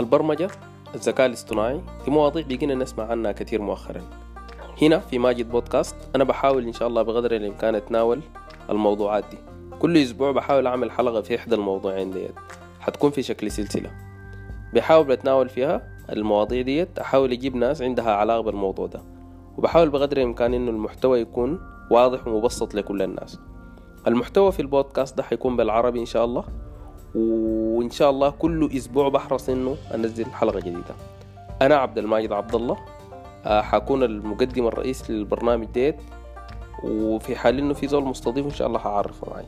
البرمجة الذكاء الاصطناعي دي مواضيع بقينا نسمع عنها كثير مؤخرا. هنا في ماجد بودكاست أنا بحاول إن شاء الله بقدر الإمكان أتناول الموضوعات دي. كل أسبوع بحاول أعمل حلقة في إحدى الموضوعين ديت. حتكون في شكل سلسلة. بحاول بتناول فيها المواضيع ديت أحاول أجيب ناس عندها علاقة بالموضوع ده. وبحاول بقدر الإمكان إنه المحتوى يكون واضح ومبسط لكل الناس. المحتوى في البودكاست ده حيكون بالعربي إن شاء الله. وإن شاء الله كل أسبوع بحرص إنه أنزل حلقة جديدة. أنا عبد الماجد عبد الله آه، حكون المقدم الرئيس للبرنامج ديت وفي حال إنه في زول مستضيف إن شاء الله حعرفه معي.